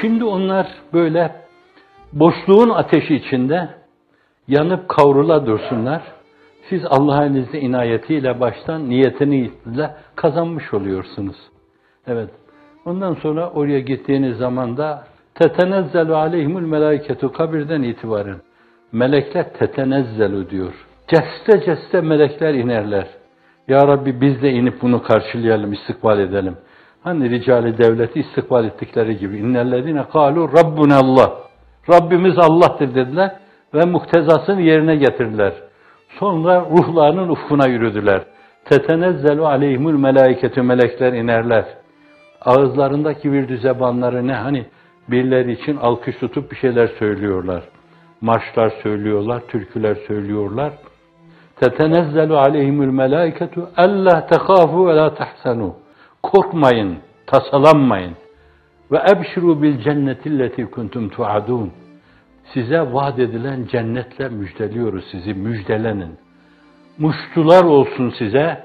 Şimdi onlar böyle boşluğun ateşi içinde yanıp kavrula dursunlar. Siz Allah'ın izni inayetiyle baştan niyetiniyle kazanmış oluyorsunuz. Evet. Ondan sonra oraya gittiğiniz zaman da tetenezzelu aleyhimul melaiketu kabirden itibaren melekler tetenezzelu diyor. Ceste ceste melekler inerler. Ya Rabbi biz de inip bunu karşılayalım, istikbal edelim. Hani ricali devleti istikbal ettikleri gibi. İnnellezine kalu Rabbuna Allah. Rabbimiz Allah'tır dediler ve muhtezasını yerine getirdiler. Sonra ruhlarının ufkuna yürüdüler. Tetenezzelu aleyhimul melaiketü melekler inerler. Ağızlarındaki bir zebanları ne hani birileri için alkış tutup bir şeyler söylüyorlar. Marşlar söylüyorlar, türküler söylüyorlar. Tetenezzelu aleyhimul melaiketu alla tehafu ve la tahsanu. Korkmayın, tasalanmayın. Ve ebşiru bil cennetilleti kuntum tuadun. Size vaat edilen cennetle müjdeliyoruz sizi, müjdelenin. Muştular olsun size.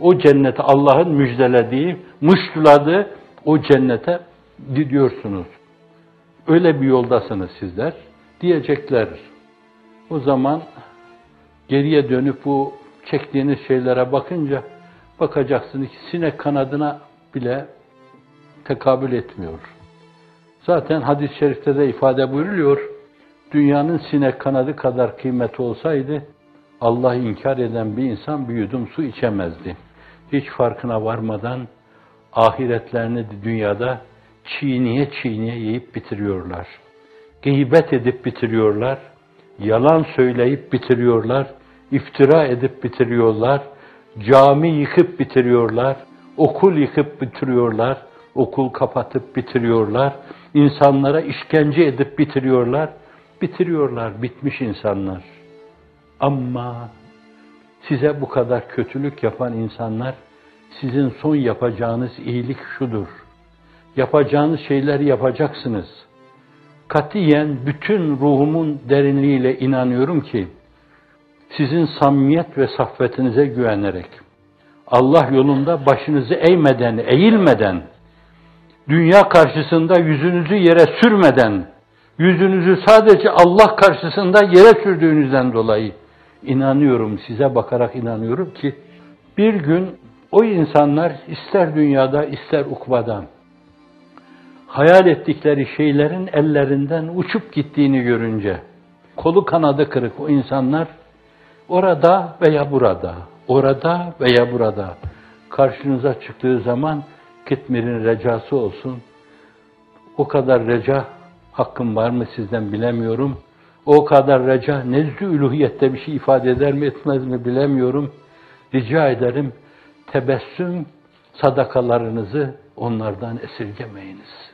O cennete Allah'ın müjdelediği, muştuladığı o cennete gidiyorsunuz. Öyle bir yoldasınız sizler diyecekler. O zaman geriye dönüp bu çektiğiniz şeylere bakınca bakacaksınız ki sinek kanadına bile tekabül etmiyor. Zaten hadis-i şerifte de ifade buyuruluyor. Dünyanın sinek kanadı kadar kıymeti olsaydı Allah'ı inkar eden bir insan bir yudum su içemezdi. Hiç farkına varmadan ahiretlerini dünyada çiğniye çiğniye yiyip bitiriyorlar. Gıybet edip bitiriyorlar. Yalan söyleyip bitiriyorlar. iftira edip bitiriyorlar. Cami yıkıp bitiriyorlar. Okul yıkıp bitiriyorlar. Okul kapatıp bitiriyorlar. İnsanlara işkence edip bitiriyorlar. Bitiriyorlar, bitmiş insanlar. Ama size bu kadar kötülük yapan insanlar, sizin son yapacağınız iyilik şudur. Yapacağınız şeyleri yapacaksınız. Katiyen bütün ruhumun derinliğiyle inanıyorum ki, sizin samimiyet ve saffetinize güvenerek, Allah yolunda başınızı eğmeden, eğilmeden, dünya karşısında yüzünüzü yere sürmeden, yüzünüzü sadece Allah karşısında yere sürdüğünüzden dolayı inanıyorum, size bakarak inanıyorum ki bir gün o insanlar ister dünyada ister ukvada hayal ettikleri şeylerin ellerinden uçup gittiğini görünce kolu kanadı kırık o insanlar orada veya burada, orada veya burada karşınıza çıktığı zaman Kitmir'in recası olsun. O kadar reca hakkım var mı sizden bilemiyorum. O kadar reca nezdü üluhiyette bir şey ifade eder mi etmez mi bilemiyorum. Rica ederim tebessüm sadakalarınızı onlardan esirgemeyiniz.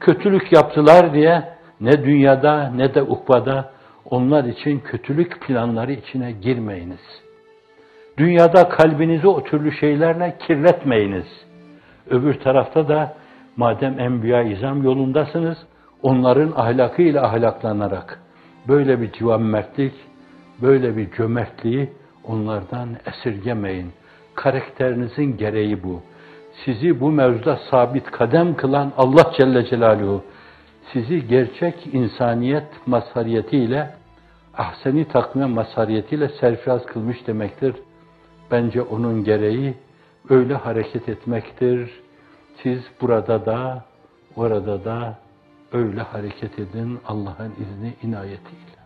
Kötülük yaptılar diye ne dünyada ne de ukbada onlar için kötülük planları içine girmeyiniz. Dünyada kalbinizi o türlü şeylerle kirletmeyiniz. Öbür tarafta da madem enbiya izam yolundasınız, onların ahlakıyla ahlaklanarak böyle bir civan mertlik, böyle bir cömertliği onlardan esirgemeyin. Karakterinizin gereği bu. Sizi bu mevzuda sabit kadem kılan Allah Celle Celaluhu, sizi gerçek insaniyet mazhariyetiyle, ahseni takvim mazhariyetiyle serfiraz kılmış demektir. Bence onun gereği öyle hareket etmektir. Siz burada da, orada da öyle hareket edin Allah'ın izni inayetiyle.